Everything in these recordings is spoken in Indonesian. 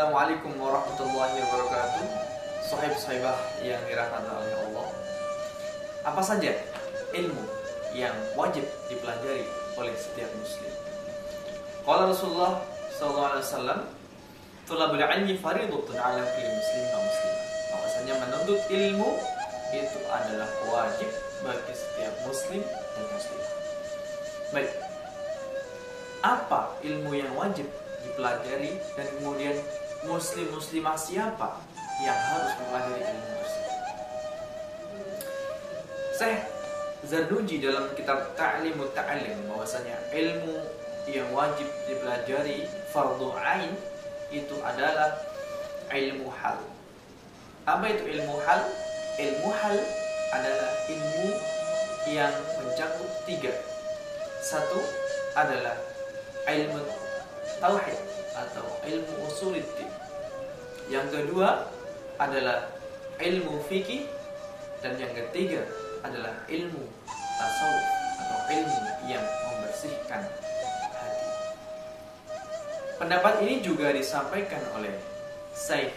Assalamualaikum warahmatullahi wabarakatuh. Sohib sohibah yang dirahmati oleh Allah. Apa saja ilmu yang wajib dipelajari oleh setiap muslim? Qala Rasulullah SAW Tulabul ilmi faridatun ala kulli muslim wa muslimah Bahwasanya menuntut ilmu itu adalah wajib bagi setiap muslim dan muslimah. Baik. Apa ilmu yang wajib dipelajari dan kemudian muslim muslimah siapa yang harus mempelajari ilmu tersebut. Saya Zarnuji dalam kitab Ta'limut Ta'lim bahwasanya ilmu yang wajib dipelajari fardu ain itu adalah ilmu hal. Apa itu ilmu hal? Ilmu hal adalah ilmu yang mencakup tiga. Satu adalah ilmu tauhid atau ilmu usuluddin. Yang kedua adalah ilmu fikih dan yang ketiga adalah ilmu tasawuf atau ilmu yang membersihkan hati. Pendapat ini juga disampaikan oleh Syekh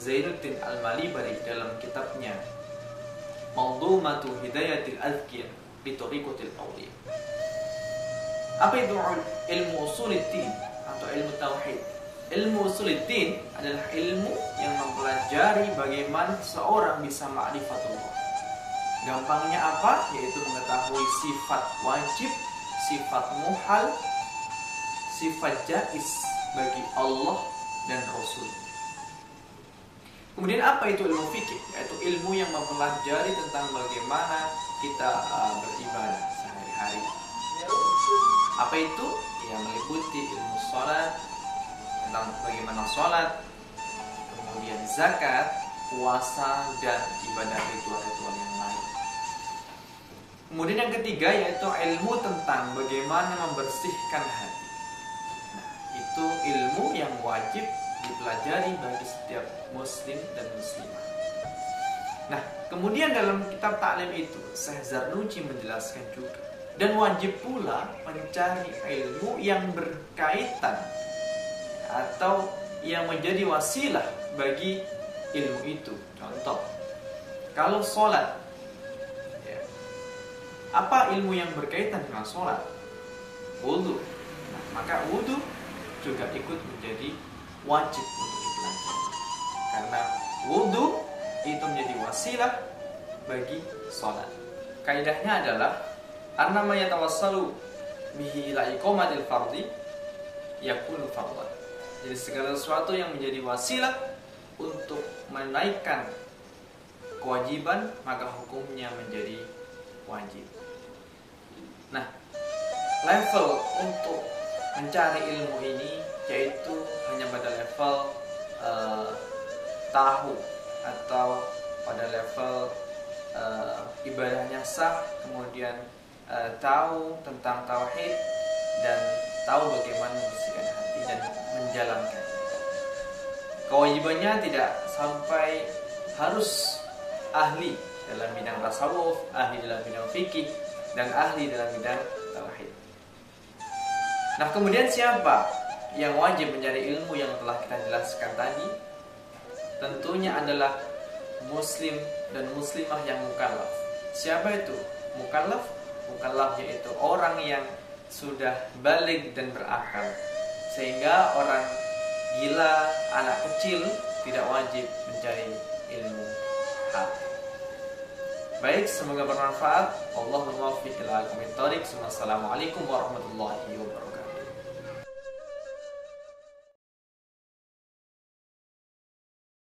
Zainuddin Al-Malibari dalam kitabnya Mawdumatu Hidayatil Azkiyah di Tariqatil Awliya. Apa itu ilmu usuluddin? Ilmu tauhid. Ilmu usuluddin adalah ilmu yang mempelajari bagaimana seorang bisa ma'rifatullah. Gampangnya apa? Yaitu mengetahui sifat wajib, sifat muhal, sifat jais bagi Allah dan Rasul. Kemudian apa itu ilmu fikih? Yaitu ilmu yang mempelajari tentang bagaimana kita uh, beribadah sehari-hari. Apa itu? yang meliputi ilmu sholat tentang bagaimana sholat kemudian zakat puasa dan ibadah ritual-ritual yang lain. Kemudian yang ketiga yaitu ilmu tentang bagaimana membersihkan hati. Nah, itu ilmu yang wajib dipelajari bagi setiap muslim dan muslimah. Nah kemudian dalam kitab taklim itu Syekh Zarnuji menjelaskan juga dan wajib pula mencari ilmu yang berkaitan atau yang menjadi wasilah bagi ilmu itu. Contoh, kalau sholat, ya, apa ilmu yang berkaitan dengan sholat? Wudhu. Nah, maka wudhu juga ikut menjadi wajib untuk dipelajari. Karena wudhu itu menjadi wasilah bagi sholat. Kaidahnya adalah karena ma yatawassalu bihi ila iqamatil fardi yakunu fardhan. Jadi segala sesuatu yang menjadi wasilah untuk menaikkan kewajiban maka hukumnya menjadi wajib. Nah, level untuk mencari ilmu ini yaitu hanya pada level uh, tahu atau pada level uh, ibadahnya sah kemudian uh, tahu tentang tauhid dan tahu bagaimana membersihkan hati dan menjalankan. Kewajibannya tidak sampai harus ahli dalam bidang tasawuf, ahli dalam bidang fikih, dan ahli dalam bidang tauhid. Nah, kemudian siapa yang wajib mencari ilmu yang telah kita jelaskan tadi? Tentunya adalah muslim dan muslimah yang mukallaf. Siapa itu? Mukallaf mukallaf yaitu orang yang sudah balik dan berakal. Sehingga orang gila anak kecil tidak wajib mencari ilmu hak. Baik semoga bermanfaat. Allah Assalamualaikum warahmatullahi wabarakatuh